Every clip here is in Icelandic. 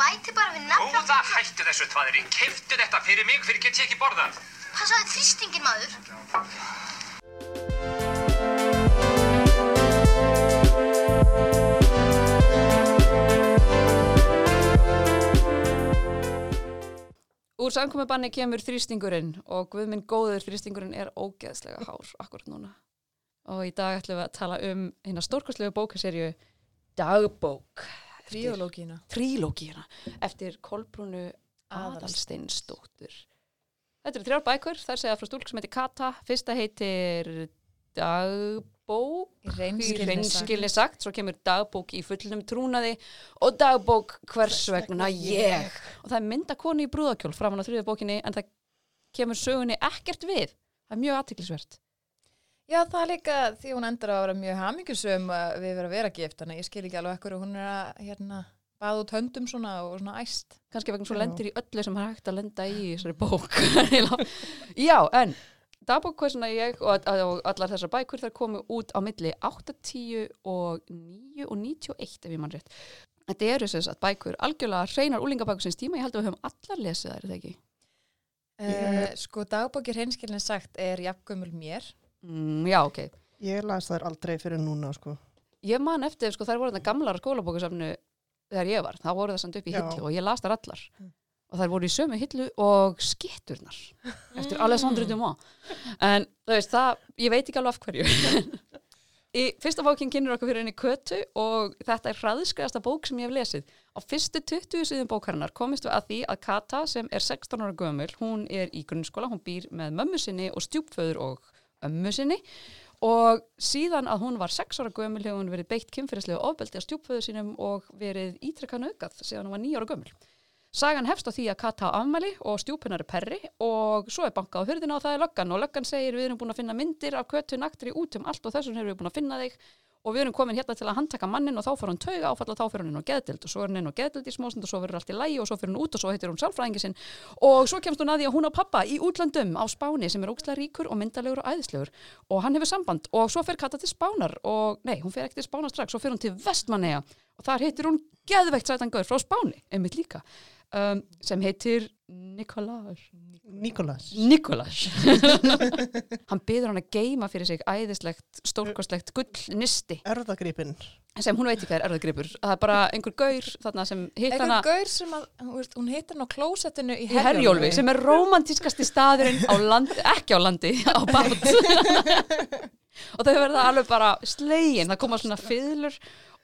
bæti bara við nafn. Góða hættu þessu tvaðri, keftu þetta fyrir mig fyrir get ég ekki borðað. Hvað sagði þrýstingin maður? Úr samkomiðbanni kemur þrýstingurinn og guðminn góður þrýstingurinn er ógeðslega hár akkurat núna. Og í dag ætlum við að tala um eina stórkostlegu bókaserju Dagbók. Tríológína. Trílógíuna eftir Kolbrúnu Aðalsteinsdóttur. Þetta eru þrjár bækur, það er segja frá stúlk sem heitir Kata. Fyrsta heitir Dagbók. Í reynskilni sagt. svo kemur dagbók í fullnum trúnaði og dagbók hvers vegna ég. Og það er mynda konu í brúðakjól framan á þriðja bókinni en það kemur sögunni ekkert við. Það er mjög aðtiklisvert. Já, það er líka því hún endur að vera mjög hamingjusum við vera að vera gift, þannig að ég skil ekki alveg ekkur hún er að hérna baða út höndum svona og svona æst. Kannski vegna svo lendir í öllu sem er hægt að lenda í í þessari bók. Já, en dagbók hvers vegna ég og, og allar þessar bækur þær komu út á milli 80 og 9 og 91 ef ég mann rétt. Þetta eru þess að bækur algjörlega hreinar úlingabækur sinns tíma, ég held að við höfum allar lesið þær, er það ekki? Uh, sko, dagbókir reynskilni sagt er jafngömmul mér. Mm, já, ok. Ég las þær aldrei fyrir núna, sko. Ég man eftir, sko, þær voru þetta gamlar skólabókusafnu þegar ég var. Það voru það samt upp í Já. hillu og ég las þær allar. Mm. Og þær voru í sömu hillu og skitturnar eftir Alessandro Dumas. En þú veist, það, ég veit ekki alveg af hverju. í fyrsta bókin kynir okkur fyrir henni Kötu og þetta er hraðskræðasta bók sem ég hef lesið. Á fyrstu 20 síðum bókarinnar komist við að því að Kata sem er 16 ára gömul, hún er í grunnskóla, hún býr með mömmu sinni og stjúpföður og ömmu sinni og síðan að hún var 6 ára gömul hefur hún verið beitt kynferðislega ofbeldi á stjúpföðu sínum og verið ítrekka naukað síðan hún var 9 ára gömul. Sagan hefst á því að Kata á afmæli og stjúpunar er perri og svo er bankað á hurðina og það er löggan og löggan segir við erum búin að finna myndir af kötu naktri út um allt og þessum erum við búin að finna þig og við erum komin hérna til að handtaka mannin og þá fyrir hún tauga áfall og þá fyrir hún inn á geðdild og svo er hún inn á geðdild í smóstund og svo verður allt í lægi og svo fyrir hún út og svo heitir hún sálfræðingi sinn. Og svo kemst hún að því að hún á pappa í útlöndum á Spáni sem er ógstlega ríkur og myndalegur og æðislegur. Og hann hefur samband. Og svo fer Kata til Spánar og nei, hún fer ekki til Spánar strax, svo fer hún til Vestmanneja og þar heitir hún geðveikt sætan gaur frá Spáni, einmitt líka um, sem heitir Nikolás Nikolas. Nikolas hann byður hann að geima fyrir sig æðislegt, stórkostlegt gullnisti Erðagripin. sem hún veit ekki hvað er erðagripur það er bara einhver gaur þarna sem hitt hana Eitthvað gaur sem að, hún heitir hann á klósettinu í herjólfi sem er romantískasti staðurinn á landi, ekki á landi, á bát. Og þau verða alveg bara slegin, það koma svona fiðlur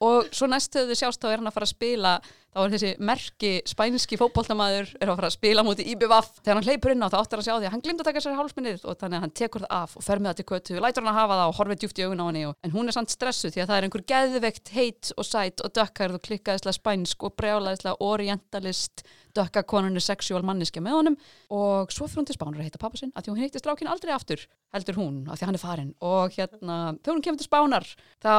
og svo næst þegar þau sjást þá er hann að fara að spila þá er þessi merki spænski fótboltamaður er að fara að spila múti IBVF þegar hann hleypur inn á þá áttar hann að sjá því að hann glimta að taka sér hálsminnið og þannig að hann tekur það af og fer með það til kötu, lætur hann að hafa það og horfið djúft í augun á henni og, en hún er samt stressuð því að það er einhver geðveikt heit og sæt og dökkarð og klikkaðislega spænsk og brjálaðislega orientalist dökkakonunni sexual manniska með honum. Og svo fyrir hún til Spánar að heita pappa sinn að því hún heitti strákin aldrei aftur heldur hún að því hann er farin og hérna þegar hún kemur til Spánar þá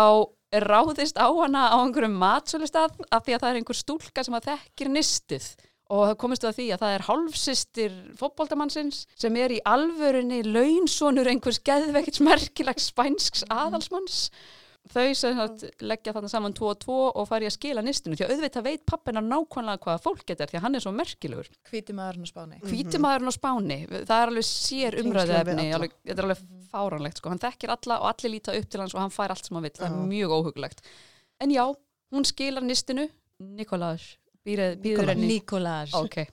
ráðist á hana á einhverjum matsölustað af því að það er einhver stúlka sem að þekkir nistið. Og það komist við að því að það er hálfsistir fótboltamannsins sem er í alvörunni launsonur einhvers geðveikt merkilegs spænsks aðalsmanns þau sem sagt, leggja þarna saman tvo og tvo og fari að skila nistinu því að auðvitað veit pappina nákvæmlega hvaða fólk þetta er því að hann er svo merkilegur. Hvíti maðurinn á Spáni. hvíti maðurinn á Spáni, það er alveg sér alveg, þetta er alveg fáránlegt sko, hann þekkir alla og allir líta upp til hans og hann fær allt sem hann vill, það er mjög óhugulegt en já, hún skilar nistinu. Nikolás, býður býður henni Nikolás. ok.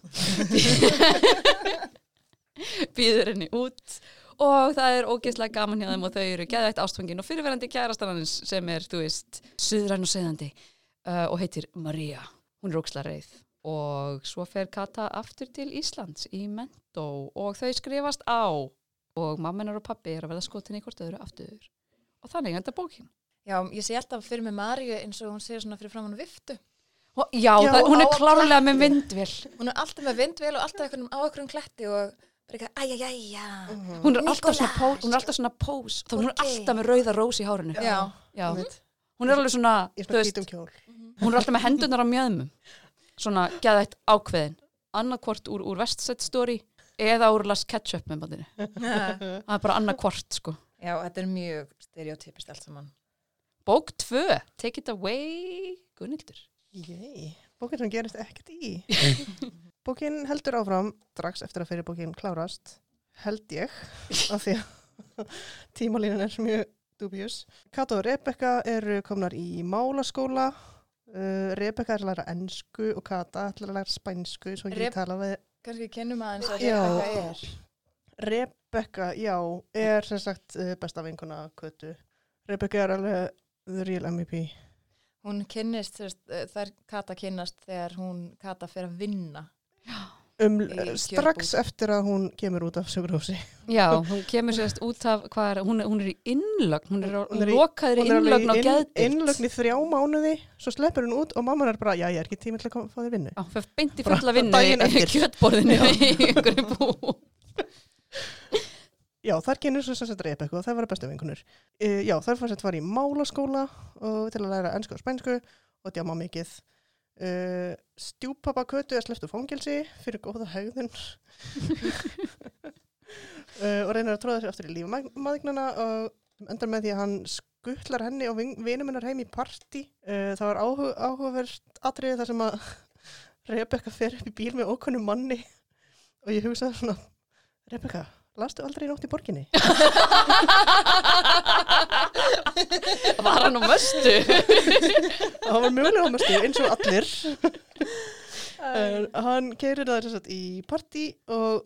Býður henni út og það er ógeðslega gaman hjá þeim og þau eru geðvægt ástfangin og fyrirverandi kærastannans sem er, þú veist, suðræn og segðandi uh, og heitir Maria. Hún er ógeðslega reið. Og svo fer Kata aftur til Íslands í Mentó og þau skrifast á. Og mammenar og pappi er að verða skotin í hvort öðru aftur. Og þannig enda bókin. Já, ég sé alltaf fyrir mig Maríu eins og hún sé svona fyrir framann viftu. og, já, Já, það, hún er klárlega með vindvél. Hún er alltaf með vindvél og alltaf á einhverjum kletti og. Hún er alltaf svona pós, hún er alltaf svona pós þá hún er alltaf með rauða rós í hárinu. Já. Já. Hún er alveg svona, veist, kjól. hún er alltaf með hendunar á mjöðmum. Svona geðætt ákveðin. Annarkvort úr, úr Westside Story eða úr Las Ketchup með bandinu það er bara annarkvort sko. Já, þetta er mjög stereotypist allt saman. bók 2, Take It Away Gunnildur Jæ. bókin sem gerist ekkert í. bókin heldur áfram, strax eftir að fyrir bókin klárast, held ég, af því að tímalínan er mjög dubious. Kato og Rebecca eru komnar í málaskóla, uh, Rebecca er að læra ennsku og Kata ætlar að læra spænsku, svo Reb- ég tala við Kannski kennum aðeins að. Rebecca er. Rebecca, já, er sem sagt uh, besta vinkuna Kötu. Rebecca er alveg the real MVP. Hún kynnist, eh, þær Kata kynnast þegar hún Kata fer að vinna. Um, Í strax eftir að hún kemur út af sögurhúsi. Já, hún kemur sérst út af er, hún, er- hún er í innlögn, hún er, Hún er í- lokaður í Hún er alveg innlögn á inn- geðdilt. innlögn í þrjá mánuði, svo sleppur hún út og mamma er bara, já, ég er ekki tími til að fá þér vinnu. Já, fyrir beint í Bara fulla vinnu í kjötborðinu í einhverju bú. Já, þar kynir svo sagt Rebecca og það var bestu vinkunur. Uh, já, þar fannst þetta var í málaskóla og til að læra ennsku og spænsku og djáma mikið. Uh, stjúpappa Kötu er sleppt úr fangelsi fyrir góða hegðun uh, og reynir að tróða sér aftur í lífmaðignana og endar með því að hann skuttlar henni og vinum hennar heim í partí. Uh, það var áhu áhugavert atriði þar sem að Rebecca fer upp í bíl með ókunnum manni og ég hugsaði svona, Rebecca, lastu aldrei nótt í borginni? Var hann á möstu? Það var mögulega ámestu eins og allir. uh, hann keirir það sem sagt í partí og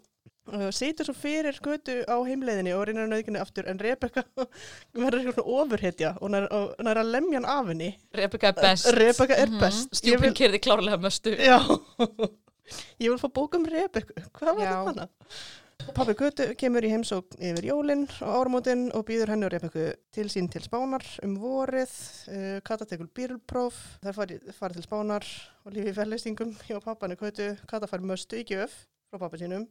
uh, setur svo fyrir götu á heimleiðinni og reynir að nauðginni aftur en Rebecca verður eitthvað ofurhetja og og nær að lemja hann af henni. Rebecca er best. Rebecca er best. Ég Stjúpin vil, kerði klárlega möstu. já, ég vil fá bók um Rebecca. Hvað var þetta hana? Pappi Götu kemur í heimsókn yfir jólinn og áramótin og býður henni og Rebekku til sín til Spánar um vorið. Uh, Kata tekur bílpróf, þær farið fari til Spánar og lífi í færleystingum hjá pappan í Götu. Kata fær möstu í gjöf frá pappa sínum.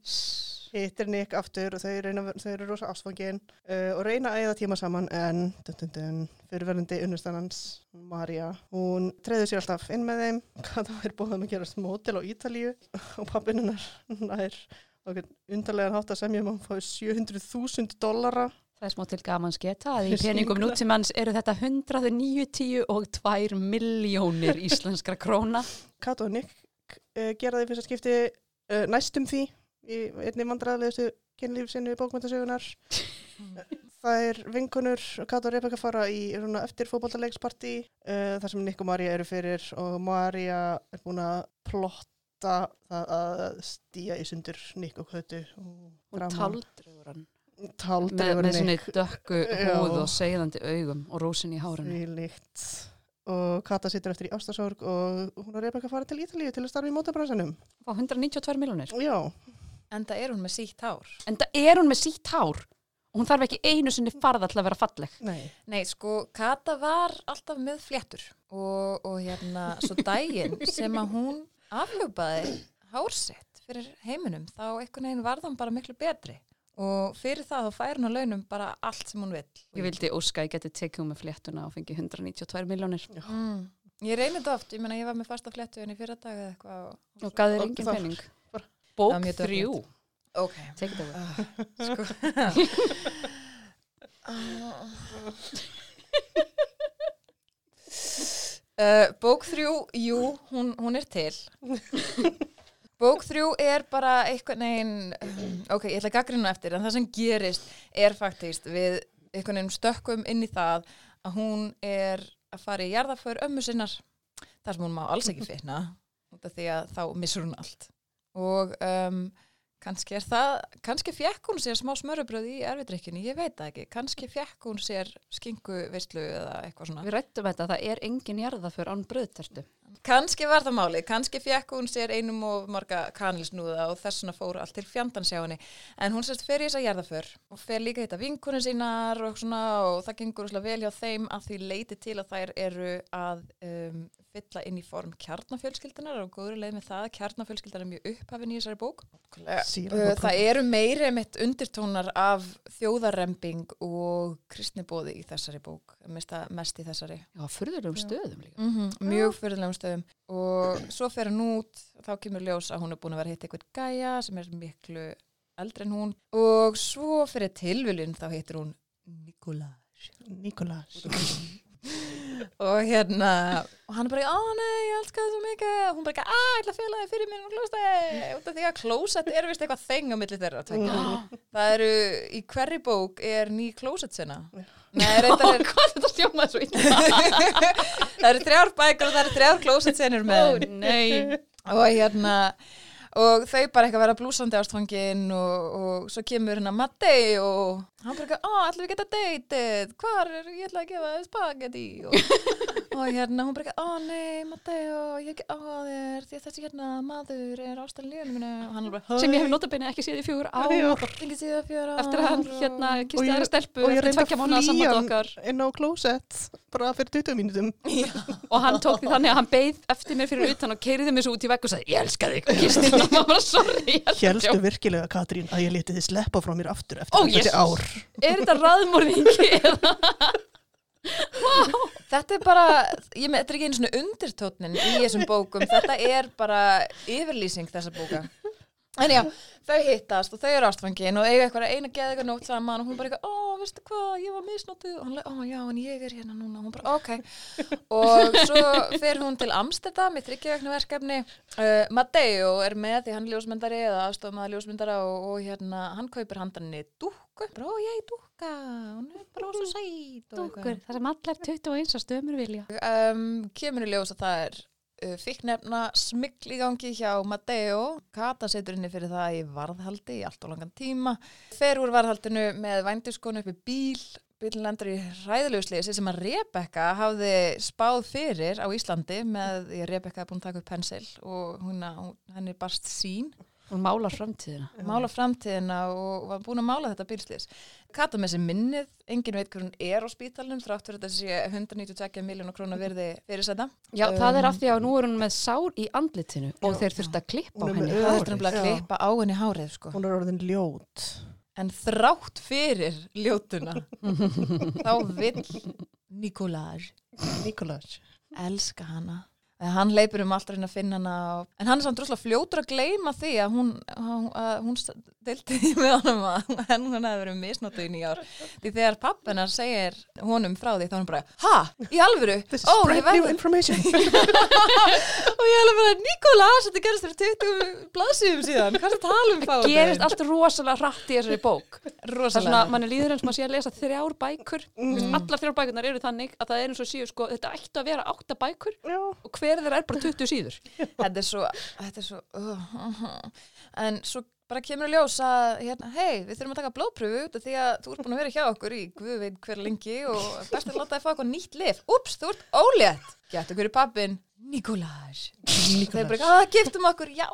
Hittir Nick aftur og þau, reyna, þau eru rosa ástfangin uh, og reyna að eigða tíma saman en dun, dun, dun, fyrirverðandi unnustannans, Marja, hún treður sér alltaf inn með þeim. Kata er búið að gera mótil á Ítalíu og pappin hennar nær og undarlegan hátt að semja um að hann fái 700.000 dollara. Það er smá til gamans geta að í peningum nútímanns eru þetta 190 og 2 miljónir íslenskra króna. Kato og Nick uh, gera því fyrsta skipti uh, næstum því í einni vandræðilegustu kynlífsinu í bókmyndasögunar það er vinkonur Kato og Rebecca fara í svona, eftir fótballtalegsparti uh, þar sem Nick og Marja eru fyrir og Marja er búin að plotta það að stíja í sundur Nick og Kötu og taldrögur hann með, svona dökku húð og segðandi augum og rósin í. Því líkt. Og Kata situr eftir í ástasorg og hún og Rebecca fara til Ítalíu til að starfa í mótabransanum. Fá 192 miljónir. Já, Enda er hún með sítt hár. En það er hún með sítt hár og hún þarf ekki einu sinni farða til að vera falleg. nei. Nei, sko, Kata var alltaf með fléttur og, og hérna, svo daginn sem að hún afhjúpaði hársitt fyrir heiminum, þá einhvern veginn var þann bara miklu betri og fyrir það þá fær hún á launum bara allt sem hún vill. Ég vildi óska að ég geti tekið með fléttuna og fengi 192 miljónir Mm. Ég reynir þetta oft, ég meina ég var með fasta fléttu en í fyrra dag eða eitthvað. og- og gaf þér engin það- pening. bara- Bók Það þrjú. Ok. Take it away. Sko. uh, bók þrjú, jú, hún, hún er til. Bók þrjú er bara eitthvað neginn, um, ok, ég ætla að gaggrina eftir, en það sem gerist er faktist við eitthvað neginn stökkum inn í það að hún er að fara í jarðaför ömmu sinnar, þar sem hún má alls ekki finna, því að þá missur hún allt. Og um, kannski er það, kannski fekk hún sér smá smörubröð í erfidrykkjunni, ég veit það ekki, kannski fekk hún sér skingu veistlu eða eitthvað svona. Við rættum þetta, það er engin jarða fyrir án bröðtertu. Kannski var það máli, kannski fekk hún sér einum og marga kanilsnúða og þess vegna fór allt til fjandans hjá henni. En hún sérst fer í þessa jarðaför og fer líka hitta vinkunni sínar og svona og það gengur vel hjá þeim að því leiti til að þær eru að um, fylla inn í form kjarnafjölskyldunar og góður leið með það að kjarnafjölskyldunar er mjög upphafin í þessari bók. Það eru meiri mitt undirtónar af þjóðarremping og kristnibóði í þessari bók, mest, mest í þessari. Já, furðulegum stöðum líka. Mm Mjög fyrirlegum stöðum og svo fer hann út, þá kemur ljós að hún er búin að vera að hitta eitthvað gæja sem er miklu eldri en hún. Og svo fyrir tilviljun þá heitir hún Nikolás. Nikolás. og hérna og hann er bara, ó nei, ég elska það svo mikið. Og hún bara, að, ég ætla að fela þig fyrir mér og klósett út af því að klósett er vist eitthvað þeng á milli þeirra það eru, í hverri bók er ný klósett sinna Nei, reyndar er, Hvað þetta stjómaði svo illa? það eru þrjár bækur og það eru þrjár klósett sinnur með nei. og hérna og þau bara eitthvað vera blúsandi ástfangin og, og svo kemur hérna Matti og hann bara eitthvað, ó, allir við geta deytið hvar er, ég ætla að gefa spagetti og, og hérna hún bara eitthvað, ó nei, Matti og ég hef ekki á þér því að þessi hérna maður er ástæðan hann er bara, Sem ég hef notabenni ekki séð í fjögur á ekki síðan fjóra eftir að hann hérna Og kisti ég- aðra stelpu og ég tvekja að flýja hann inn á klósett bara fyrir 20 mínutum og hann tók því þannig að hann beið eftir mér fyrir utan og keiriði mér svo út í vegg og sagði ég elska þig. Og kisti mig. Og maður bara sorry djóka." virkilega, Katrín, að ég leti þið sleppa frá mér aftur eftir þessi ár þetta er bara, ég með, þetta er ekki einu svona undirtótnin í þessum bókum, þetta er bara yfirlýsing þessa bóka. En já, þau hittast og þau eru ástfangin og eiga eitthvað eina geða eitthvað nótt saman og hún bara eitthvað, ó, veistu hvað, ég var misnóttuð og hann leið, ó, já, en ég er hérna núna, hún bara, ok. Og svo fer hún til Amsterdam í þryggjavæknu verkefni. Uh, Matteo er með því hann er ljósmyndari eða aðstofum að ljósmyndara og, og hérna, hann kaupir handaninni dúkku, bara, ó, ég dúkka, hún er bara svo sæt og eitthvað. það sem allar 21 að stöðmur vilja. Um, kemur í ljós að það er uh, fíknefna smikl í gangi hjá Matteo. Kata setur inni fyrir það í varðhaldi í allt og langan tíma. Fer úr varðhaldinu með vændiskonu upp í bíl. Bílinn lendur í ræðileguslýsi sem að Rebecca hafði spáð fyrir á Íslandi með Rebecca er búin að taka upp pensil og hún, henni barst sín Hún málar framtíðina mála framtíðina og var búin að mála þetta bílslýs. Kata með sér minnið, engin veit hver hún er á spítalunum þrátt fyrir þetta sé 192 miljónu krónu virði fyrir þetta. Já, það er af því að nú er hún með sár í andlitinu og þeir þurft að klippa á Hún henni hárið. er nefnilega að Já. klippa á henni hárið sko. Hún er orðin ljót En þrátt fyrir ljótuna, þá vill Nikolaj elska hana. Eh, Hann leipur um allt að reyna að finna hana og... en hann er samt droslega fljótur að gleyma því að hún, að að hún deildi því með honum að henn hún hefði verið misnóttu í nýjár því þegar pappinar segir honum frá því þá er hann bara, ha, í alvöru? This is Ó, ég brand new information og ég alveg bara, Nikolás, þetta gerist fyrir 20 blaðsíðum síðan, hvað er það tala um fáið? Gerist allt rosalega hratt í þessari bók Það er svona, rosalega. manni líður eins og maður sé að lesa þrjár bækur mm. Allar þrjár bækurnar eru þannig að það er eins og síu sko, hver þeirra er bara 20 síður. Þetta er svo, þetta er svo uh, en svo bara kemur að ljós að hérna, hei, við þurfum að taka blóðpröfu því að þú ert búin að vera hjá okkur í guð veit hver lengi og best að láta þið fá eitthvað nýtt lif ups, þú ert ólétt. Getur hverju pappin, Nikolás þeir bara, að giftum okkur, já.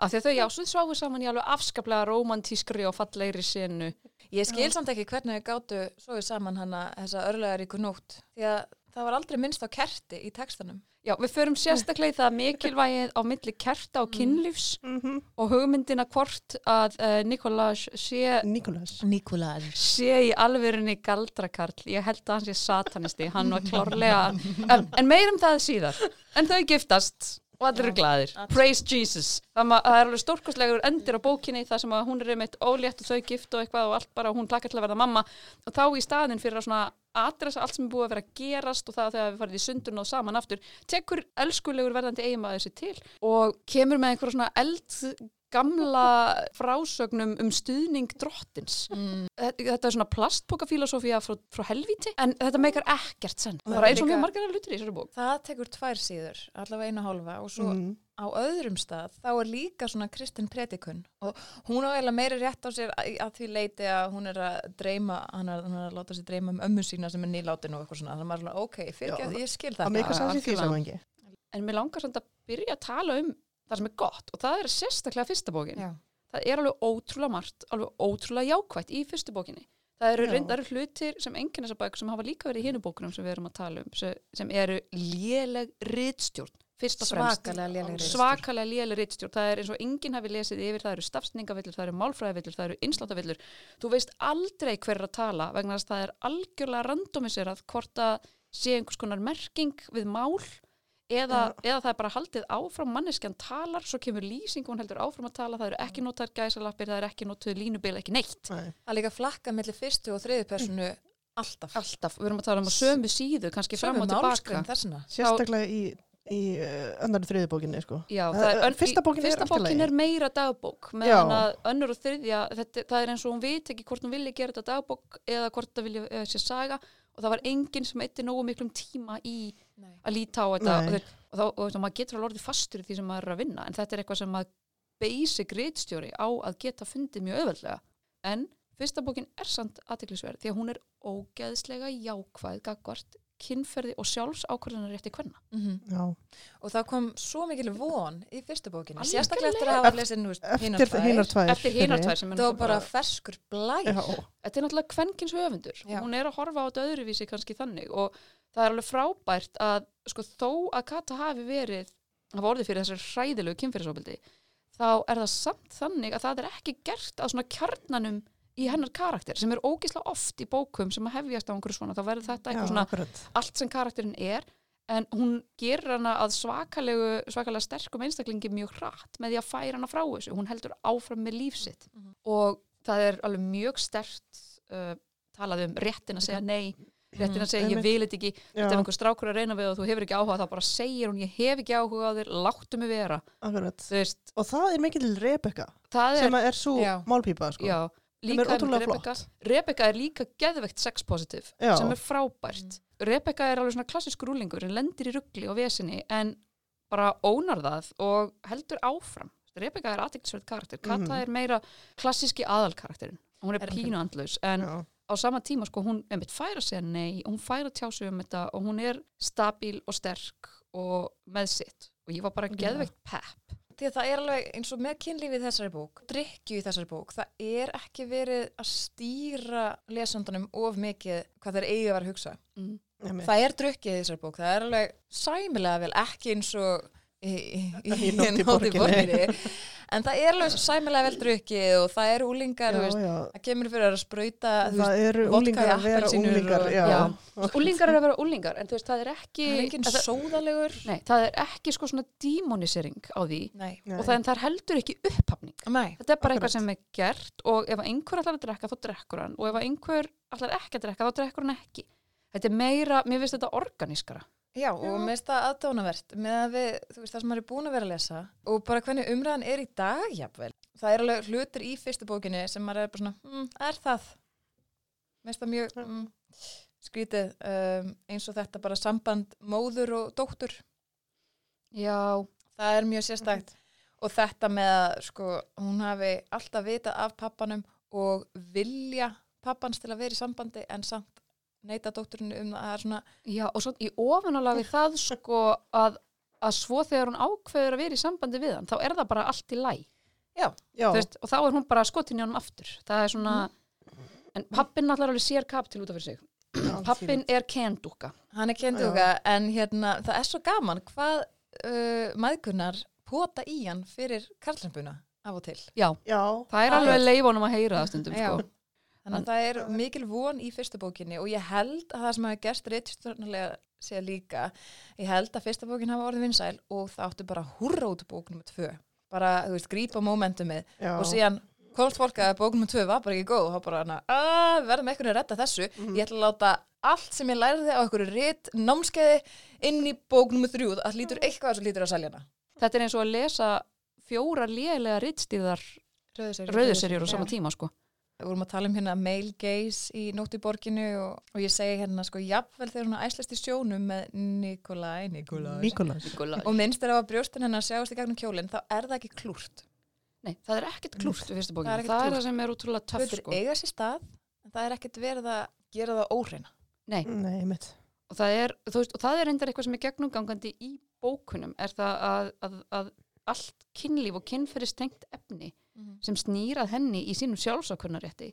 Af því að þau já, svo sváu saman í alveg afskaplega romantískri og fallegri senu. Ég skil samt ekki hvernig við gátu svoðu saman hana þessa örlega ríku nótt. Því að það var aldrei minnst á kerti í textanum. Já, við förum sérstaklega í það mikilvægið á milli kerta og kynlífs og hugmyndina hvort að uh, Nikolás sé, Nikolás Nikolás sé í alvörinni galdrakarl. Ég held að hann sé satanisti, hann var klárlega, en, en meirum það síðar. En þau giftast og allir eru glaðir. Praise Jesus. Það, er alveg stórkostlegur endir á bókinni þar sem að hún er einmitt ólétt og þau gift og eitthvað og allt bara, hún plakar til að verða mamma. Og þá í staðin fyrir að svona adressa allt sem er búið að vera að gerast og það þegar við farið í sundun og saman aftur tekur elskulegur verðandi eiginmaður sér til og kemur með einhverja svona eld gamla frásögnum um stuðning drottins. Mm. þetta, þetta er svona plastpokafílosófía frá, frá helvíti en þetta meikar ekkert senn. Það er eins og mjög margar hlutir í þessari bók. Það tekur tvær síður, allavega einu og hálfa og svo Mm. á öðrum stað þá er líka svona kristin predikun. Og hún á eiginlega meiri rétt á sér að, að því leiti að hún er að dreyma hann er, hún er að láta sér dreyma um ömmu sína sem er nýlátin og eitthvað svona, þannig að maður er svona ok, fyrir Já, ég skil Það þetta en mér langar samt að byrja að tala um það sem er gott og það er sérstaklega fyrsta bókin. Já. það er alveg ótrúlega margt alveg ótrúlega jákvætt í fyrstu bókinni. Það eru reyndar hlutir sem enginn þessar bækur sem hafa líka verið í hinu bókunum sem við erum að tala um sem, sem eru léleg rittstjórn fyrst og fremst. Svakalega léleg rittstjórn, það er eins og enginn hafi lesið yfir, það eru stafsningavillur, það eru málfræðavillur, það eru innslátavillur, þú veist aldrei hver er að tala vegna þess að það er algjörlega randomiserað hvort að sé einhvers konar merking við mál eða, eða það er bara haldið áfram manneskjan talar, svo kemur lýsing hún heldur áfram að tala, það eru ekki notaður gæsalappir það eru ekki notuð línubil, ekki neitt. Nei. að líka flakka mellir fyrstu og þriðu personu alltaf. alltaf, við erum að tala um að sömu síðu kannski fram Sömu og tilbaka. Sérstaklega í, í uh, annari þriði bókinni, sko. Já, Eh, það er, eh, ön- fyrsta bókin er bókin er meira dagbók meðan að önnur og þriðja þetta, það er eins og hún veit ekki hvort hún vilja gera þetta dagbók eða hvort það vilja uh, sé saga og það var enginn sem eitti nógu miklum tíma í Nei. að líta á þetta Nei. og, þeir, og, þá, og maður getur alveg orðið fastur í því sem maður er að vinna en þetta er eitthvað sem að basic reitstjóri á að geta fundið mjög auðveldlega en fyrsta bókin er samt aðteklisverð því að hún er ógeðslega jákvæð gagvart kynferði og sjálfs ákvörðunar rétti kvenna Mm Já. Og það kom svo mikil von í fyrstu. Algjörlega. Sérstaklega eftir að hafa hinar Eftir hinar tvær. tvær. eftir hinar fyrri. tvær sem er Það var bara ferskur blær. Já, þetta er náttúrulega kvenkins höfundur Já. hún er að horfa á þetta öðruvísi kannski þannig og það er alveg frábært að sko, þó að Kata hafi verið hafa orðið fyrir þessari hræðilegu kynfyrirsóbildi þá er það samt þannig að það er ekki gert að svona kjarnanum í hennar karakter sem er ógislega oft í bókum sem að hefjast á einhverju svona þá verður þetta já, eitthvað svona akkurat. allt sem karakterin er en hún gerir hana að svakalegu svakalega sterkum einstaklingi mjög hratt með því að færa hana frá þessu hún heldur áfram með lífsitt Mhm. og það er alveg mjög stert uh, talað um réttin að segja nei réttin að segja ég Einmitt. vil þetta ekki Já, ef einhver strákur er að reyna við og þú hefur ekki áhuga þá bara segir hún ég hef ekki áhuga á þér láttu mig vera veist, Og það er mikil Rebecca, er sem er svo Já. málpípa, sko. Líka Rebecca. Rebecca er líka geðveikt sex positive Já. sem er frábært. Rebecca er alveg svona klassískur rúlingur en lendir í ruggli og vesinni en bara ónar það og heldur áfram. Rebecca er aðtektisverð karakter. Kata Mhm. er meira klassíski aðalkarakterin hún er Er- pínu andlaus en Já. á sama tíma sko hún einmitt færa segja nei hún færa að tjá sig um þetta og hún er stabíl og sterk og með sitt. Og ég var bara geðveikt pepp Því að það er alveg eins og með kynlífið í þessari bók, drikkju í þessari bók, það er ekki verið að stýra lesandunum of mikið hvað þeir eiga að vera að hugsa. mm. Það er drukkið í þessari bók, það er alveg sæmilega vel, ekki eins og í, í, í, Í í borginni. En það er alveg sæmilega vel drukkið og það eru úlingar, Já, veist, já. það kemur fyrir að veist, Það eru úlingar að vera úlingar, og- já. Já. úlingar er að vera úlingar en þú veist það er ekki það er nei, það er ekki sko svona demonisering á því Nei, Nei. og það, en það er heldur ekki upphafning nei, þetta er bara Akkurat. eitthvað sem er gert og ef einhver ætlar að drekka þá drekkur hann og ef einhver ætlar ekki að drekka þá drekkur hann ekki þetta er meira, mér finnst þetta organískara Já, og mér finnst það aðdánavert með að við, þú veist, það sem maður er búin að vera að lesa og bara hvernig umræðan er í dag, jafnvel. Það er alveg hlutir í fyrstu bókinni sem maður er bara svona, mm, er það? Finnst það mjög mm, skrítið um, eins og þetta bara samband móður og dóttur. já, Það er mjög sérstækt. Og þetta með að, sko, hún hafi alltaf vitað af pappanum og vilja pappans til að vera í sambandi en samt neita dótturinu um að það er svona, já og svo í ofanálega við það sko að, að svo þegar hún ákveður að vera í sambandi við hann þá er það bara allt í læ Já, veist, og þá er hún bara skotin í honum aftur. Það er svona en pappin náttúrulega alveg sér kapitil út af fyrir sig. Pappin er kendúka Hann er kenduga en hérna það er svo gaman hvað uh, maðgunar pota í hann fyrir karlrempuna af og til. já, já. það er alveg. leifonum að heyra það stundum Já. sko. Þannig að það er mikil von í fyrstu bókinni og ég held að það sem hafa gerst reytstörnulega sé líka, ég held að fyrsta bókin hafa orðið vinsæl og það áttu bara hurra út bók nummer tvö. Bara, þú veist, grípa momentumið já. og síðan komst fólk að bók nummer tvö var bara ekki góð og þá bara hana, að verðum eitthvað að redda þessu. Mhm. Ég ætla að láta allt sem ég lærði á einhverju rétt námskeiði inn í bók nummer þrjú að lítur eitthvað sem lítur að selja hana. þetta er eins og að lesa fjóra lélega rittstýðar rauðuserjur á sama tíma sko. Við vorum að tala um hérna male gaze í nótt í borginu og, og ég segi hérna sko jafnvel þegar hún æslast í sjónum með Nikolai, Nikolai. Nikolás. og minnst er að brjóstin hennar sjáast í gegnum kjólinn, þá er það ekki klúrt. Nei, það er ekkert klúrt við fyrstu Það er bókinu. Það er það sem er útrúlega töff sko. eiga sér stað, en það er ekkert verið að gera það óhreina. Nei, Nei, mitt. og það er, veist, og það er reyndar eitthvað sem er gegnumgangandi í bókunum, er það að, að, að allt kynlíf og kynferðistengt efni sem snýrað henni í sínum sjálfsákunnarétti.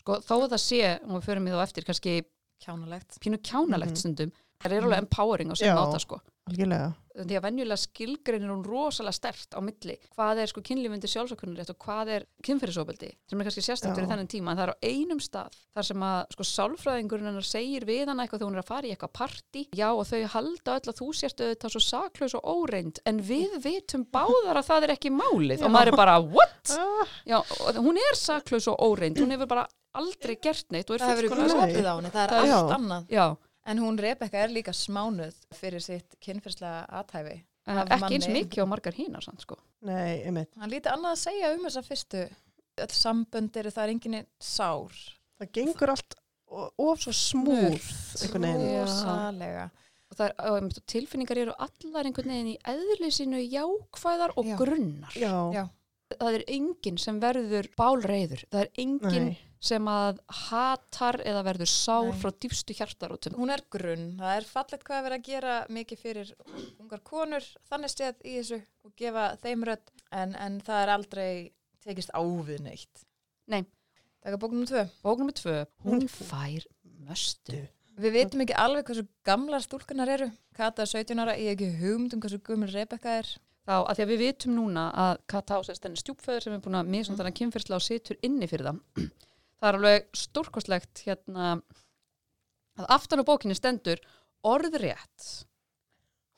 Sko, þó að það sé, og við förum í þá eftir, kannski Kjánalegt. pínu kjánalegt Mhm. stundum, það er alveg empowering á sem Já. máta sko. Algjörlega. því að venjulega skilgreinir hún rosalega stert á milli. Hvað er sko kynlífundi sjálfsökunnurétt og hvað er kynferðisofbeldi sem er kannski sérstaktur í Já. þennan tíma. En það er á einum stað þar sem að sko sálfræðingurinn hennar segir við hana eitthvað þegar hún er að fara í eitthvað party já og þau halda öll að þú sért auðvitað svo saklaus og óreind en við vitum báðar að það er ekki málið. Og maður er bara what? Ah, Já, og hún er saklaus og óreind hún hefur bara aldrei gert neitt og er það en hún Rebecca er líka smánuð fyrir sitt kynferðslega aðhæfi en Af ekki eins manni. mikið á margar hínar sann sko. Nei, einmitt. hann lítið annað að segja um þessa fyrstu öll sambönd eru það er enginn sár Það gengur allt of svo smúð, það er, og einmitt, og tilfinningar eru allar einhvern veginn í eðli sínu jákvæðar og Já. grunnar Já, Já. það er enginn sem verður bálreiður það er enginn nei. Sem að hatar eða verður sár Nei. frá dýfstu hjartarótum. Hún er grunn, það er fallegt hvað að vera að gera mikið fyrir ungar konur þannig séð í þessu og gefa þeim rödd en, en það er aldrei tekist á við neitt. Nei. Taka bók nummer tvö. Bók nummer tvö, hún fær möstu. Við veitum ekki alveg hversu gamlar stúlkunar eru. Kata er 17 ára, ég hef ekki hugmynd um hversu gumil Rebecca er. Þá að því að við vitum núna að Kata ásest þenni stjúpföður sem er búin að misnum þannig kynferðsla og situr inni fyrir það það er alveg stórkostlegt hérna að aftan á bókinni stendur orðrétt.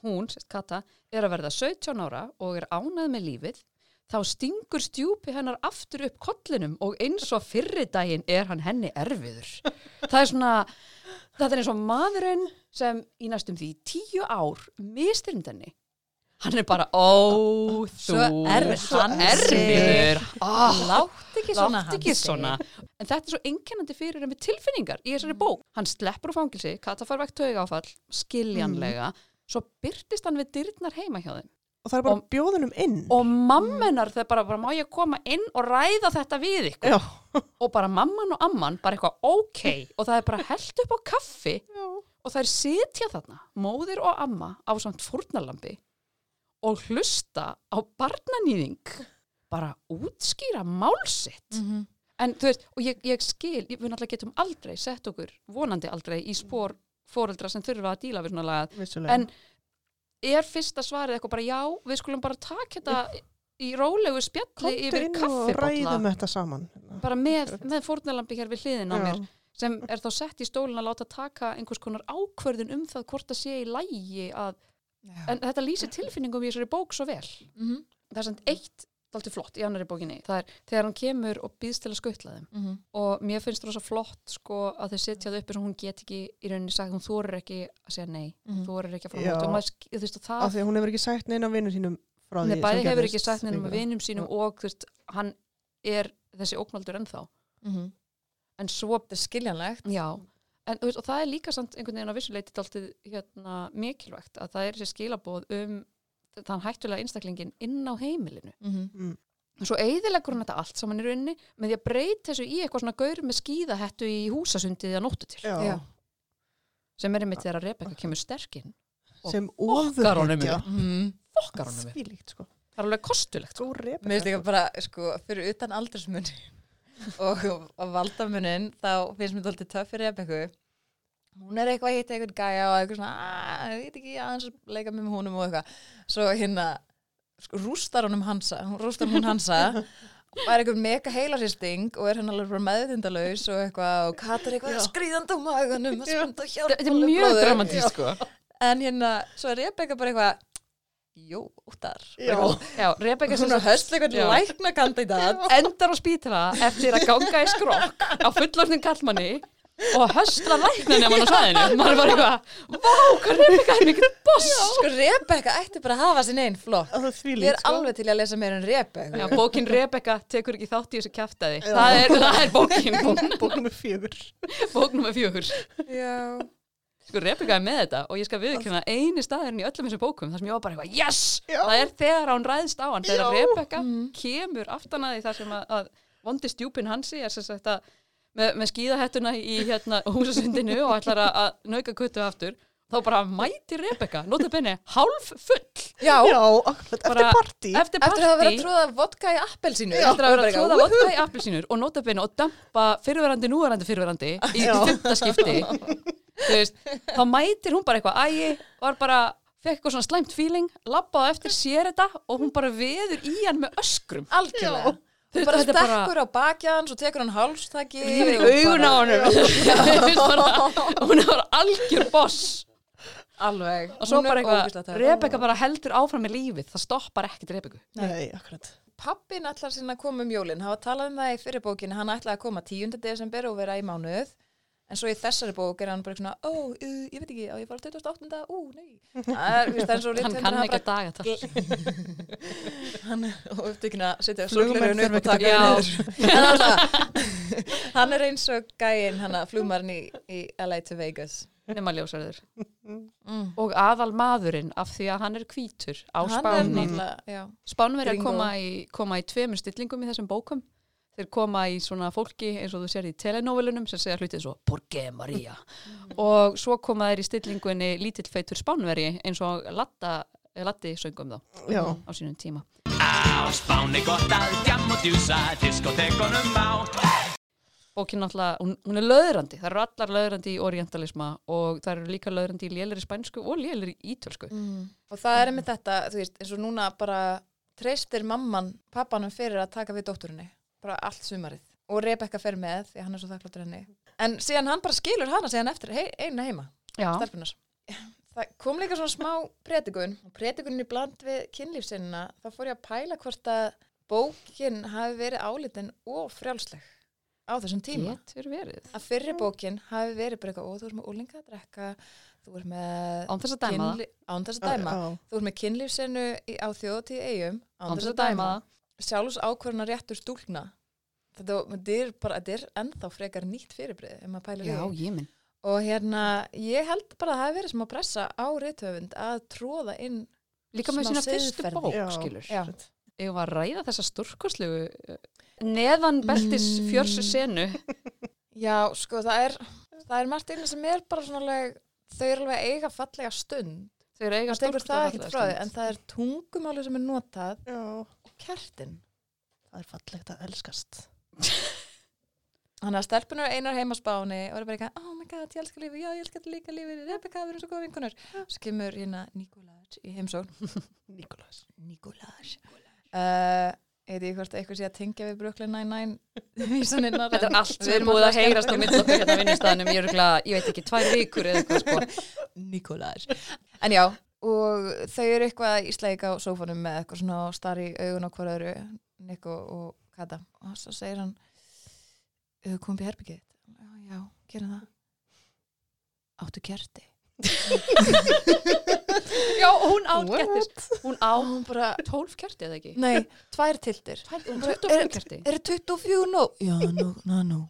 Hún, sérst Kata, er að verða 17 ára og er ánæð með lífið. Þá stingur stjúpi hennar aftur upp kollinum og eins og fyrri daginn er hann henni erfiður. Það er svona þetta er eins og maðurinn sem í næstum því tíu ár mistyrnd henni hann er bara, ó, þú svo hann erfiður ah, Látt ekki svona Látt ekki svona En þetta er svo einkennandi fyrir henni tilfinningar í þessari bók. Hann sleppur úr fangilsi, Kata fær vegt tauga áfall, skiljanlega, svo byrtist hann við dyrnar heima hjá þeim. Og það er bara bjóðunum inn. Og mammenar þegar bara, bara má ég koma inn og ræða þetta við ykkur. Já. Og bara mamman og amman bara eitthvað ok og það er bara held upp á kaffi Já. og það er sitja þarna, móðir og amma á samt fórnalambi og hlusta á barnanýðing bara útskýra málsitt. Mhm. En þú veist, og ég, ég skil, við náttúrulega getum aldrei sett okkur, vonandi aldrei, í spór fóreldra sem þurfa að díla við svona lagað. En er fyrsta svarið eitthvað bara já, við skulum bara taka þetta í rólegu spjalli yfir kaffibotla, saman. bara með, með fórnalambi hér við hliðin á Já. mér, sem er þá sett í stólinn að láta taka einhvers konar ákvörðun um það hvort það sé í lægi að, en þetta lýsir tilfinningum í þessari bók svo vel. Mhm. það er samt eitt dálítið flott í annari bókinni. Það er þegar hann kemur og býðst til að skautla þeim. Mhm. og mér finnst það svo flott sko að þau setja það upp eins og hún get ekki í rauninni sagt, hún þorir ekki að segja nei. Mhm. hún þorir ekki að fara Já. og og Af því að hún hefur ekki sagt neina vinnur sínum frá því bæði hefur ekki sagt með vinum sínum og þú veist, hann er þessi óknaldur ennþá. Mhm. en svo, Þetta er skiljanlegt. Já en, veist, og það er líka samt einhvern veginn á vissuleiti dálítið hérna, mikilvægt að það er þessi skilabóð um þann hættulega einstaklingin inn á heimilinu Mhm. Mm. og svo eyðileggur hann þetta allt saman í rauninni með því að breyta þessu í eitthvað svona gaur með skíðahettu í húsasundið að nóttu til Já. Já. sem er einmitt þegar að Rebecca kemur sterkinn og Sem fokkar honum. Mhm. fokkar honum sko. það er alveg kostulegt sko. Mér finnst líka bara, sko, fyrir utan aldursmunni og, og valdamunin þá finnst mér þetta alltaf töff fyrir Rebekku. Hún er eitthvað að hitta eitthvað gæja og eitthvað svona, að, ég veit ekki, aðeins að leika með húnum og eitthvað. Svo hérna, sko, rústar honum hansa hún rústar hún hansa og er eitthvað mega heilarsýsting og er hann alveg meðvindalaus og eitthvað og katar eitthvað skrýðandi á hjálpa þetta er mjög dramatísk sko. en hérna, svo er Rebekka bara eitthvað jótar Já. já, Rebecca hún er höst eitthvað Já. lækna kandidat endar á spítala eftir að ganga í skrokk á fullorðin kallmanni og höstra læknan ef hann á svæðinu maður er bara eitthvað, vá, hvað Rebecca er mikill boss Sko Rebecca ætti bara að hafa sin einn flokk. Það er Ég er alveg til að lesa meira en Rebecca. Já, bókin Rebecca tekur ekki þátt í þessu kjaftaði það er, það er bókin, sko. Bók nummer fjögur. bók nummer fjögur Já. Sko Rebecca er með þetta og ég skal viðkjöna eini staðurinn í öllum þessum bókum þar sem ég var bara eitthvað, yes, Já. það er þegar hún ræðst á hann, þegar Já. Rebecca Mhm. kemur aftan að því þar sem að, að vondi stjúpin hansi er sem sagt að með, með skíðahettuna í hérna húsasundinu og ætlar að, að nauka kuttu aftur þá bara mæti Rebecca, nota benni, hálf full Já. Já, eftir Bara- partí. eftir Eftir að hafa verið partí að tróða vodka í appelsínu. eftir að vera að tróða vodka í appelsínur og nota benni og dampa fyrirverandi, núverandi fyrirverandi í Já. veist, þá mætir hún bara eitthvað ægi, var bara fekk eitthvað svona slæmt feeling, labbaði á eftir sér þetta og hún bara veður í hann með öskrum Algjörlega. Þú Þú bara veist, þetta er bara- stekkur á bakið hans og tekur hann hálstaki. rífur í augun á bara- honum hún er bara algjör boss Alveg. og svo bara eitthvað. Rebecca bara heldur áfram með lífið það stoppar ekkert Rebecca Nei, akkurat. pappin ætlar sinna að koma um jólin, hafa talað um það í fyrir bókinu, hann ætlaði að koma 10. desember og vera í mánuð, en svo í þessari bók er hann bara svona, ó, uh, ég veit ekki, á ég fara 28. ú, nei. Það er, það er svo hann kann ekki að daga það hann er og upptökin að setja sólglerun upp og taka að- alltaf hann er eins og gæinn hann að flugmarinn í, í LA to Vegas nema ljósarður mm. og aðal maðurinn af því að hann er hvítur á hann er náttúrulega já. Spánverjar Gringo. koma í, koma í tveimur stillingum í þessum bókum. Þeir koma í svona fólki eins og þú sér í telenovelunum sem segja hlutið svo Porge Maria og svo koma þeir í stillingunni lítill feitur Spánveri eins og Latta, eh, Latti söngum þá Já, á sínum tíma. Á Spáni gott að djam og djúsa diskotekunum á Bókin náttúrulega, hún, hún er löðrandi, það eru allar löðrandi í orientalisma og það eru líka löðrandi í lélir í spænsku og lélir í ítölsku. mm. og það er einmitt þetta þú veist, eins og núna bara treystir mamman pappanum fyrir að taka við dótturinni bara allt sumarið og Rebecca fer með því að hann er svo þakkláttur henni en síðan hann bara skilur hana síðan eftir hei, eina heima. Það kom líka svona smá predikun og predikunin í bland við kynlífsinnina þá fór ég að pæla hvort að bókin hafi verið álitin og frjálsleg á þessum tíma. Að fyrri bókin hafi verið bara eitthvað, ó þú ert með úlinga að drekka, þú ert með... Án þess að dæma það. kynlí- Án þess að dæma. já, Þú ert með kynlífsinu á þjóðtíð eigum, Án þess að dæma. Sjálfs ákvörna réttur stúlna. Þetta, þetta er bara, þetta er ennþá frekar nýtt fyrirbrið, ef maður pælir Já, í. ég minn. Og hérna, ég held bara að það hefði verið sem að pressa á rithöfund að tróða inn Líka með sína fyrstu bók, Já. skilur. Já. Ég var að ræða þessa stórkoslegu neðan beltis Mm. fjörsu senu. Já, sko, það er, það er margt einu sem er bara svona þau eru alveg eiga fallega stund. Þau eru eiga frá því, stund. en það er tungumáli sem er notað já, og kertin. það er fallegt að elskast. Þannig að stelpunar einar heima á spáni og eru bara eitthvað, oh my god, ég elskar lífi, já, ég elskar líka lífi, Rebecca, við erum svo góða vinkunur. Svo kemur hérna Nikolás í heimsón. Nikolás. Nikolás. Uh, Ég veit ekki hvort eitthvað sé að tengja við Brooklyn Nine-Nine. Þetta er allt við er erum búið að heyrast á skemmtileg. mitt okkur hérna á vinnustæðanum. Ég er örugglega, ég veit ekki, tvær vikur eða eitthvað sko. Nikolás. En já, og þau eru eitthvað í sleik á sófanum með eitthvað svona starri augun á hver öðru, Nick og, og Kata. Og svo segir hann, "Hefur komið í herbyggið? þitt?" Já, já, gerum það. Áttu kerti? Já, hún á What? kertis. Hún á Og hún bara, tólf kerti eða ekki? nei, tvær tildir. Hún bara, 25 kerti. eru 24 nóg? Já, nú, ná, nú.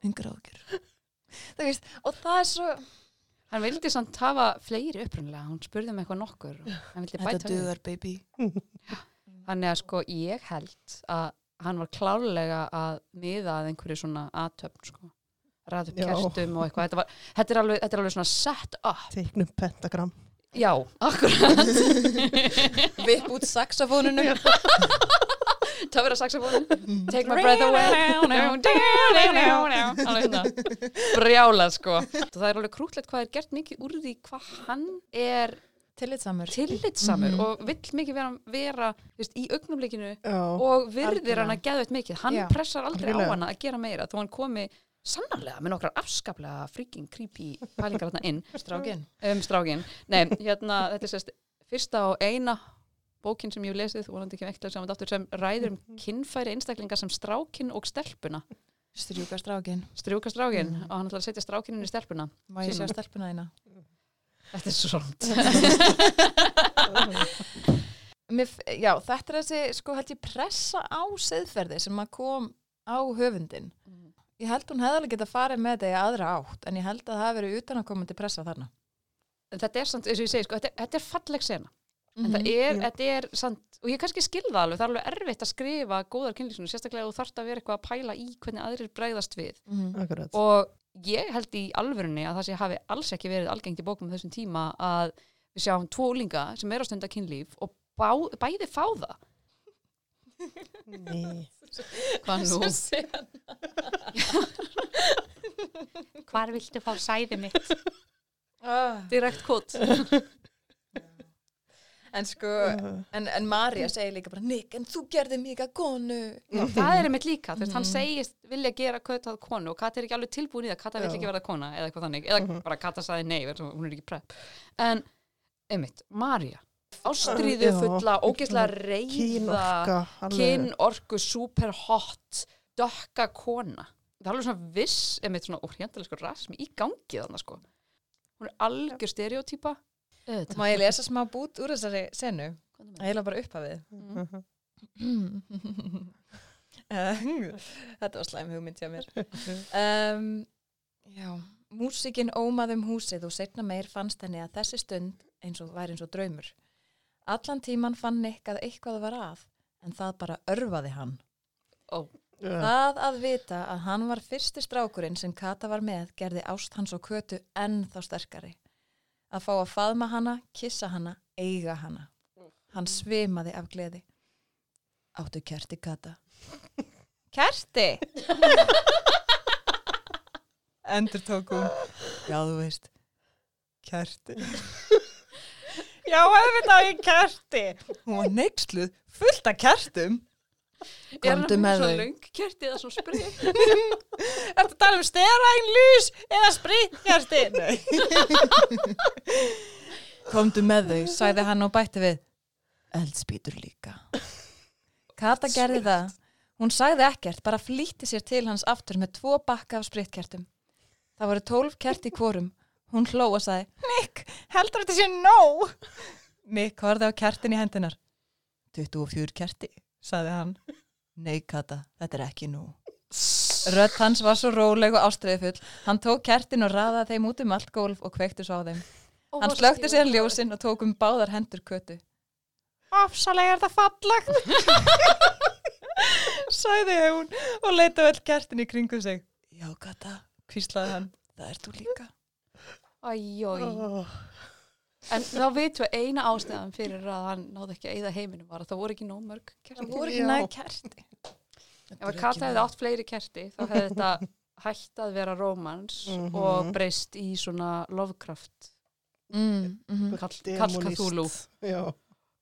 Það veist, og það er svo... Hann vildi samt hafa fleiri upprunnilega. Hún spurði mig eitthvað nokkur. Hann bæta við. baby. Þannig að sko ég held að hann var klárlega að miða að einhverju svona aðtöfn sko. Já. kertum og eitthvað. Þetta, var, þetta, er alveg, þetta er alveg svona set up. Teiknum pentagram. Já, akkurat. Vipp út saxofónunu. Töfra saxofónu. Take my breath away. Hérna. Brjálað sko. Það er alveg krútlegt hvað er gert mikið úr því hvað hann er Tillitsamur. tillitsamur Mhm. og vill mikið vera, vera veist, í augnumleikinu Já. og virðir hana geðveitt mikið. Hann Já. pressar aldrei Algjörlega. á hana að gera meira þó hann komi sannarlega með nokkrar afskaplega freaking creepy pælingar þarna inn Strákin. um strákin. Nei, hérna, þetta er sérst fyrsta og eina bókin sem ég hef lesið, vonandi ekki vektilega saman aftur, sem ræður um kinnfæri einstaklinga sem strákin og stelpuna. Strjúka strákin. Strjúka strákin og hann ætlar að setja strákin inn í stelpuna. Má ég sjá stelpuna þína? Þetta er svo f- já, þetta er þessi, sko, held ég pressa á seðferði sem að kom á höfundin. Ég held hún hefði alveg getað farið með þetta í aðra átt, en ég held að það hafi verið utan að komandi pressa þarna. þetta er samt, eins og ég segi, sko, þetta, þetta er falleg sena. En Mhm. það er, þetta er samt, og ég kannski skilða alveg, það er alveg erfitt að skrifa góðar kynlífsinu, sérstaklega ef þú þarft að vera eitthvað að pæla í hvernig aðrir bregðast við. Mhm. Akkurat. Og ég held í alvörunni að það sé hafi alls ekki verið algengt í bókum á þessum tíma að við sjáum tvo úlinga sem er á stunda kynlíf og bá, bæði fá það. Nei. Hvað nú? Hvar viltu fá sæði mitt? Ah. Direkt kót. En sko, Uh, en, en Marja segir líka bara, Nick, en þú gerði mig að konu. Já, það er einmitt líka, þú veist, hann Mhm. segist vilja gera Kata að konu og Kata er ekki alveg tilbúin í það, Kata vill Já. ekki verða kona eða eitthvað þannig, eða Mhm. bara Kata sagði nei, verð, hún er ekki prepp. En, einmitt, Marja, ástríðu Já, fulla, ógeðslega reyða kynorku, super hot dökka kona það er alveg svona viss, einmitt svona óhrjöndalega sko rasmi í gangi þannig sko hún er algjör stereotýpa. Má ég lesa smá bút úr þessari senu? Það heila bara upphafið. Þetta var slæm hugmynd hjá mér. Um, já, músikinn ómað um húsið og setna meir fannst henni að þessi stund eins og væri eins og draumur. Allan tíman fann Nick að eitthvað var að, en það bara örfaði hann. Ó, Já. Það að vita að hann var fyrsti strákurinn sem Kata var með gerði ást hans og kötu enn þá sterkari. Að fá að faðma hana, kissa hana, eiga hana. Hann svimaði af gleði. Áttu kerti Kata. Kerti? Endur tók hún. Já, þú veist. Kerti. Já, á ég kerti. Hún var neyksluð fullt af kertum. er hann Komdu með svo þau. kerti eða svo sprið Ertu að tala um steræn lús eða? Nei. Komdu með þau, sagði hann og bætti við. Eldspýtur líka. Kata gerði það. Hún sagði ekkert, bara flýtti sér til hans aftur með tvo bakka af spritkertum. Það voru tólf kert í kvorum. Hún hló og sagði, Nick, heldur þetta sé nóg? Nick horfði á kertin í hendunar. 24 kerti, sagði hann. Nei, Kata, þetta er ekki nóg. Rödd hans var svo róleg og ástriðifull. Hann tók kertin og raðaði þeim út um allt gólf og kveikti svo á þeim. Hann slökti sér ljósinn og tók um báðar hendur kötu. Afsalega er það fallegt, sagði hún og leita öll kertin í kringu sig. Já, Kata, hvíslaði hann, það er þú líka. Æjói Ó, En þá vitum við eina ástæðan fyrir að hann náði ekki að eyða heiminum var að það voru ekki nóg mörg kerti. Það voru ekki næg kerti. Ef að Kata hefði átt fleiri kerti þá hefði þetta hætt að vera rómans Mhm. og breyst í svona Lovecraft. Mm, mm Kall, demonist. kall Cthulhu. Já.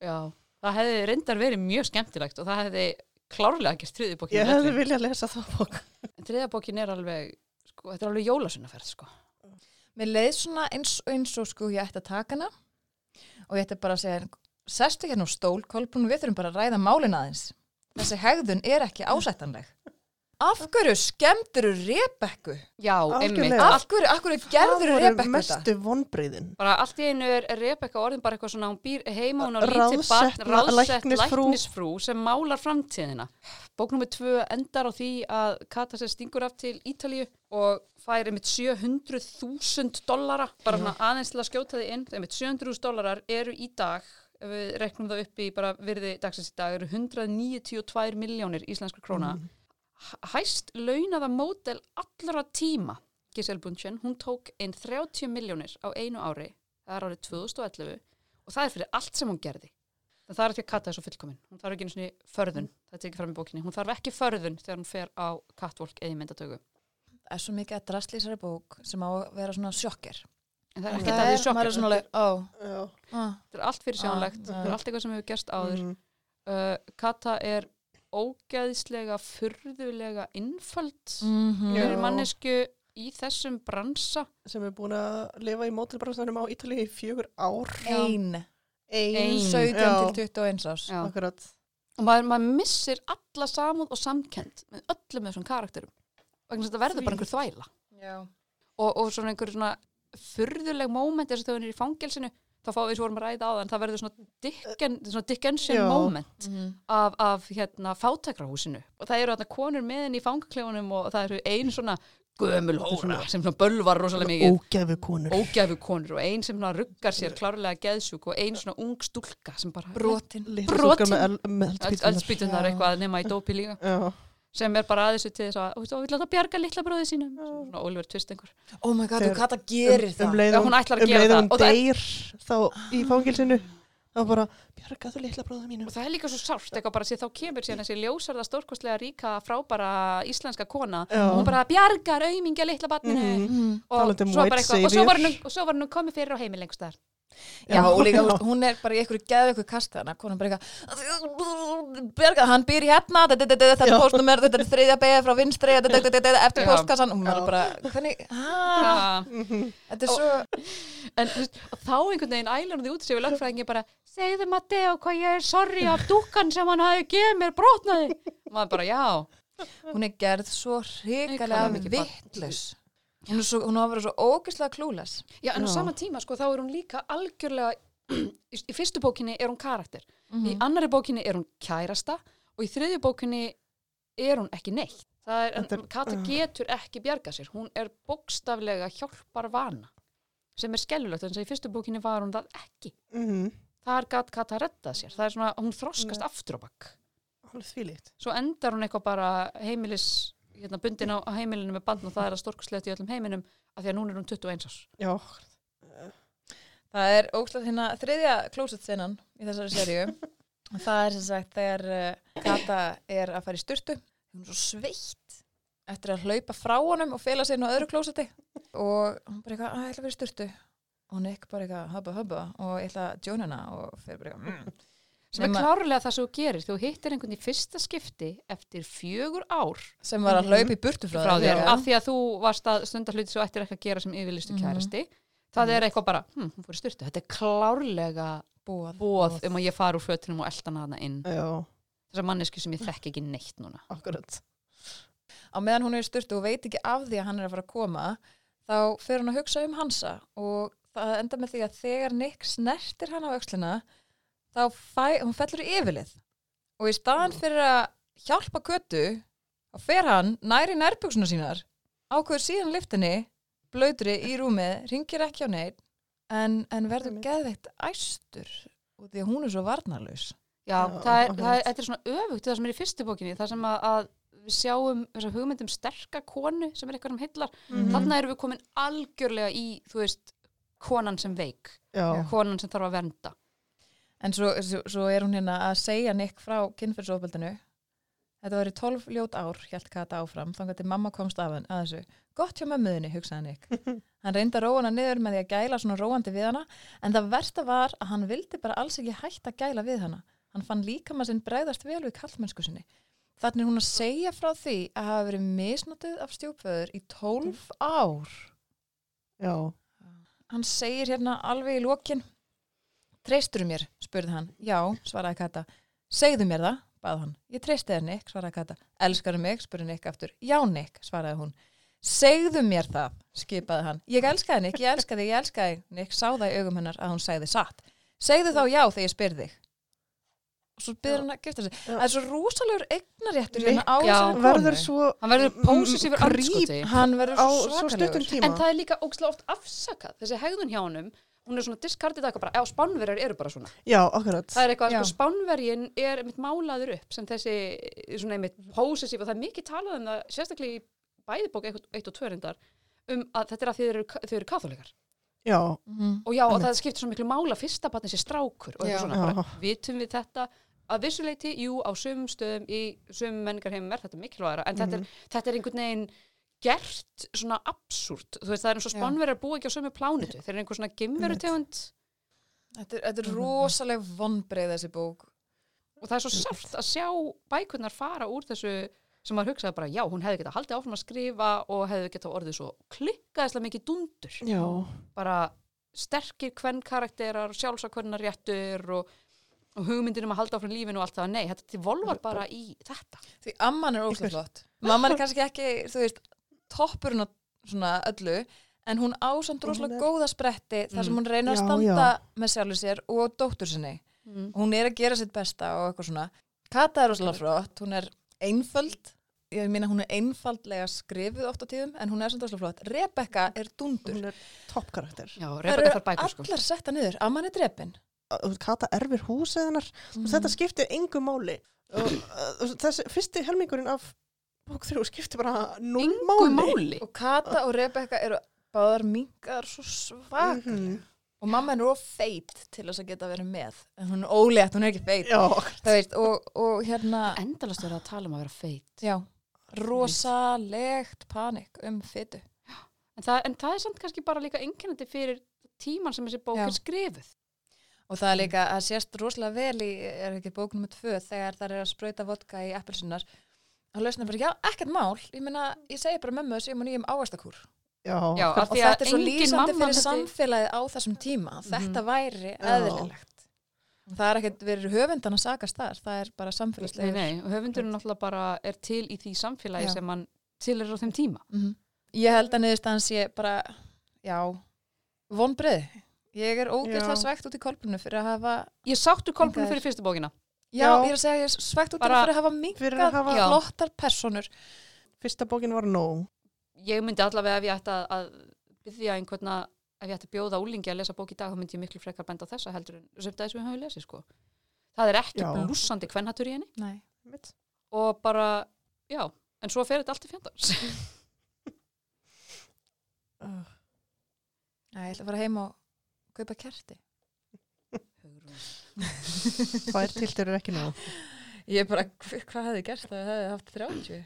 Já, það hefði reyndar verið mjög skemmtilegt og það hefði klárlega gert þriðjubókin. Ég hefði viljað lesa það bók. En þriðjubókin er alveg, sko, þetta er alveg jólasunnaferð, sko. Mér leið svona eins, eins og sko ég ætti að taka hana og ég ætti bara að segja, sestu hérna á stól, Kolbrún, við þurfum bara að ræða málin aðeins. Þessi hegðun er ekki ásættanleg. Af hverju skemmtur Rebekku? Já, einmitt. Af hverju, af hverju gerður Rebekku þetta? mestu vonbreyðin. Bara allt í einu er Rebecca orðin bara eitthvað svona, hún býr heima, hún á lítið barn, ráðsett læknisfrú. læknisfrú sem málar framtíðina. Bók nummer tvö endar á því að Kata sér stingur af til Ítalíu og fær einmitt 700.000 dollara, bara svona aðeins til að skjóta þið inn. Einmitt 700.000 dollarar eru í dag, ef við reknum það upp í bara virði dagsins í dag, eru 192 miljónir íslenskar króna. Mm. Hæst launaða mótel allra tíma, Giselle Bundchen, hún tók inn 30 miljónir á einu ári, það er árið 2011 og það er fyrir allt sem hún gerði. En það er ekki að katta þessu fullkomin. Hún þarf ekki einu svona förðun, það er ekki fram í bókinni. Hún þarf ekki förðun þegar hún fer á catwalk eða í myndatöku. Það er svo mikið að þessari bók sem á að vera svona sjokker. En það er ekki það því sjokkar. ah, Þetta er allt fyrir sjónlegt, Ah, þetta er allt eitthvað sem hefur gerst áður. Mm. Uh, Kata er ógeðislega, furðulega innföld mm Já. fyrir mannesku í þessum bransa. Sem er búin að lifa í mótilbransanum á Ítalíu í fjögur ár. ein, Ein. Ein. 17 Já, til 21 árs. Já. Akkurat. og maður, maður missir alla samúð og samkend með öllum þessum karakterum að þetta verður bara einhver þvæla Já. og, og svona einhver svona furðuleg moment þess að þau er í fangelsinu þá fáum við svo vorum að ræða á það en það verður svona, Dicken, svona Dickensian Já. moment Mm. af, af hérna fátækrahúsinu og það eru þarna konur með henni í fangaklefunum og það eru ein svona gömul hóra sem svona bölvar rosalega mikið Ógæfu konur. ógæfu konur og ein sem svona ruggar sér klárlega geðsjúk og ein svona ung stúlka sem bara Brotin. Brotin. með eldspýtunar eitthvað nema í dópi líka Já. Sem er bara aðeins til þess að þú vil láta bjarga litla bróði sínum svona Oliver Twist einhver Oh my god, þú Kata gerir um, það. um hún ætlar að um og það. hún Og það er- deyr þá í fangilsinu þá bara, bjargaðu litla bróða mínu og það er líka svo sárt eitthvað bara sér þá kemur síðan þessi ljósarða stórkostlega ríka frábæra íslenska kona Já. og hún bara bjargar aumingja litla barninu Mhm. Og, um svo white bara eitthvað, og svo var hennu- og svo var hennu komið fyrir á heimil einhvers þar Já, og líka, veist, hún er bara í einhverju geðu ykkur kastana, konan bara eitthvað hann býr hérna þetta Já. er postnummer, þetta er þriðja beigð frá vinstri, eftir Já. postkassan og maður bara, hvernig, hæ þetta er svo En þá einhvern veginn ælar hún því út sig við lögfræðingi bara, segðu Matteo hvað ég er sorry af dúkkan sem hann hafi gefið mér brotnaði. Og maður bara, já. hún er gerð svo mikið vittlaus hún, er svo- hún á að vera svo ógislega klúles Já, en á sama tíma, sko, þá er hún líka algjörlega, í, í fyrstu bókinni er hún karakter. Í Mhm. annari bókinni er hún kærasta og í þriðju bókinni er hún ekki neitt. Það er, en er- Kata uh. getur ekki bjarga sér. Hún er bókstaflega hjálpar vana sem er skellulegt, en í fyrstu bókinni var hún það ekki. Mhm. Þar gat Kata rettað sér. Það er svona, hún þroskast Nei. aftur á bakk. Alveg þvílíkt. Svo endar hún eitthvað bara heimilis, hérna, bundin á, á heimilinu með bandn og það er að storkuslegt í öllum heiminum af því að núna er hún 21 árs. Já, það er ógislega hérna þriðja klósett senan í þessari seríu. Það er sem sagt þegar uh, Kata er að fara í styrtu hún er svo sveitt eftir að hlaupa frá honum og fela sér nú öðru klósetti og hún bara eitthvað, að ég ætla að vera í styrtu og Nick bara eitthvað, hubba hubba. Og ég ætla að joina hana og fyrir bara eitthvað mm. Sem er klárlega það sem þú gerir. Þú hittir einhvern í fyrsta skipti eftir fjögur ár. Sem var að hlaupa í burtu frá, frá þér af því að þú varst að stunda hluti svo ættir ekki að gera sem yfirlistu Mhm. kærasti. Það er eitthvað bara, hm, hún fór í styrtu þetta er klárlega bóð, bóð um að ég fara úr fötunum og elda hana inn. Þessar mannesku sem ég þekki ekki neitt núna. Akkurat. á meðan hún er í styrtu og veit ekki af því að hann er að fara að koma þá fer hún að hugsa um hansa og það enda með því að þegar Nick snertir hann á öxlina þá fæ, hún fellur í yfirlið. Og í staðan fyrir að hjálpa kötu þá fer hann næri nærbuksuna sínar ákveður síðan liftinni blöytri í rúmið, ringir ekki á neitt en, en verður geðveikt æstur og því að hún er svo varnarlaus. Já, það er, það er, þetta er svona öfugt það sem er í fyrstu bókinni, það sem að, að við sjáum þessa hugmyndum sterka konu sem er eitthvað um hillar, Mhm. þarna erum við komin algjörlega í, þú veist, konan sem veik, Já, konan sem þarf að vernda. En svo, svo, er hún hérna að segja Nick frá kynfyrsofbeldinu. Þetta var í 12 ljót ár, hjælt Kata áfram, þannig að mamma komst af hann að þessu. Gott hjá mömmuðinni, hugsaði Nick. Hann reyndi að róa hana niður með því að gæla svona róandi við hana, en það versta var að hann vildi bara alls ekki hætta að gæla við hana. Hann fann líka maður sinn bregðast vel við kallmennsku sinni. Þannig er hún að segja frá því að hafa verið misnotið af stjúpföður í 12 ár já, hann segir hérna alveg í lokin treystur mér, spurði hann. Já, svaraði Kata, segðu mér það bað hann, ég treysti þér Nick, svaraði Kata. Elskaru mig, spurði Nick aftur. Já Nick, svaraði hún. Segðu mér það, skipaði hann. Ég elskaði Nick, ég elskaði, þig, ég elskaði Nick sá það í augum hennar að hún segði satt. Segðu þá já þegar ég spyrði þig. Og svo byrður hann að gifta sig. Það er svo rúsalegur eignaréttur hérna á Já. þessari verður konu. svo Hann verður pósis yfir Creep. andskoti. hann verður á svo svo stuttum svakalegur. tíma. En það er líka ógslag oft afsakað, þessi hegðun hjá honum, hún er svona diskardið eitthvað bara, já, spánverjar eru bara svona. Já, akkurat. Það er eitthvað, sko, spánverjin er mitt málaður upp sem þessi, svona einmitt pósessíf og það er mikið talað um það, sérstaklega í bæðibók 1 og 2 reyndar, um að þetta er að þau eru, eru katholikar. Já, Mhm. Og já, og það skiptir svo miklu mála fyrsta batni sér strákur og eitthvað svona, Já. bara, vitum við þetta að vissuleiti, jú, á sumum stöðum í sumum menningarheimum er þetta mikilvægara en þetta, er, þetta er einhvern veginn gert svona absúrt. Þú veist, það er eins og Já. spánverjar búa ekki á sömu plánutu þeir eru einhver svona gimverutegund Þetta er, þetta er rosaleg vonbreið þessi bók. og það er svo sárt að sjá bækurnar fara úr þessu sem maður hugsaði bara, já, hún hefði getað haldið áfram að skrifa og hefði getað orðið svo klikkaðislega mikið dundur. Já, bara sterkir hvern karakterar, sjálfsakvörnar réttur og, og hugmyndir um að halda áfram lífinu og allt það, nei, þetta til volvar bara í þetta. Því amman er flott. Mamman er kannski ekki, þú veist, toppurinn á svona öllu, en hún á samt Hún rosalega er- góða spretti þar sem Mm. hún reynir að Já, standa með sjálfur sér og dóttur sinni. Mm. Hún er að gera sitt besta og eitthvað svona. Kata er rosalega flott, hún er einföld, ég meina hún er einfaldlega skrifuð oft á tíðum, en hún er samt rosalega flott. Rebecca er dundur. hún er toppkarakter. Já, Það eru sko. allar setta niður, amman er drepin. Þú veist, Kata erfir húsið hennar og þetta skiptir engu máli. Og, uh, þessi fyrsti helmingurinn af bók þrjú skiptir bara null Engu máli. máli. Og Kata og Rebecca eru báðar mingar svo svakar. Mhm. og mamma henn er of feit til þess að geta verið með en hún er ólétt, hún er ekki feit Já, það veist, og, og hérna Endalast verið að tala um að vera feit. já, rosalegt panik um fytu En það, en það er samt kannski bara líka einkennandi fyrir tíman sem þessi bók Já. er skrifuð Og það er líka að sést rosalega vel í, er ekki bók nummer tvö, þegar það er að sprauta vodka í appelsinar. Og lausnir bara, já, ekkert mál. Ég meina, ég segi bara mömmu um og nýjum ávastakúr. Já, Já, af Og þetta er svo lýsandi fyrir myndi- samfélagið á þessum tíma. Þetta væri eðlilegt. Það er ekkert verið höfundan að sagast þar. Það er bara Nei, samfélagslegur. nei, og höfundurinn náttúrulega bara er til í því samfélagi Já. sem hann til er á þeim tíma Mhm. Ég held að niðurstaðan sé bara, já, vonbreið. Ég er ógeðslega Já. svegt út í kolbrunnu fyrir að hafa, Ég sáttu kolbrunum fyrir fyrstu bókina já, Já. ég er að segja, ég er svegt út Bara- fyrir að hafa Fyrir minkað að hafa- Já. flottar personur. fyrsta bókin var nóg. Ég myndi allavega ef ég ætti að, að byggja einhvern að ef ég ætti að bjóða úlingi að lesa bók í dag þá myndi ég miklu frekar benda á þessa heldur en sem það sem við höfum lesið sko Það er ekki blúsandi kvennatur í henni Nei. Og bara, já, en svo fer þetta allt í fjandars Nei, ég ætla að fara heim og kaupa kerti. Tvær tiltur er ekki nóg. Ég er bara, hva- hvað hefði gert það? Það hefði haft 30.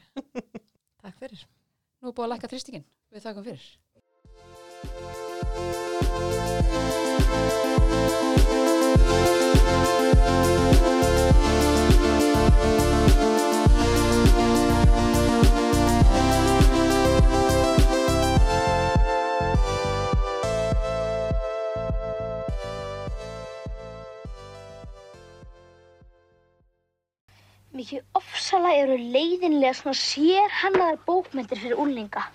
Takk fyrir. Nú er búið að lækka þrýstingin, við þakkum fyrir Mikið ofsalega eru leiðinlega svona sér hannaðar bókmyndir fyrir úlinga.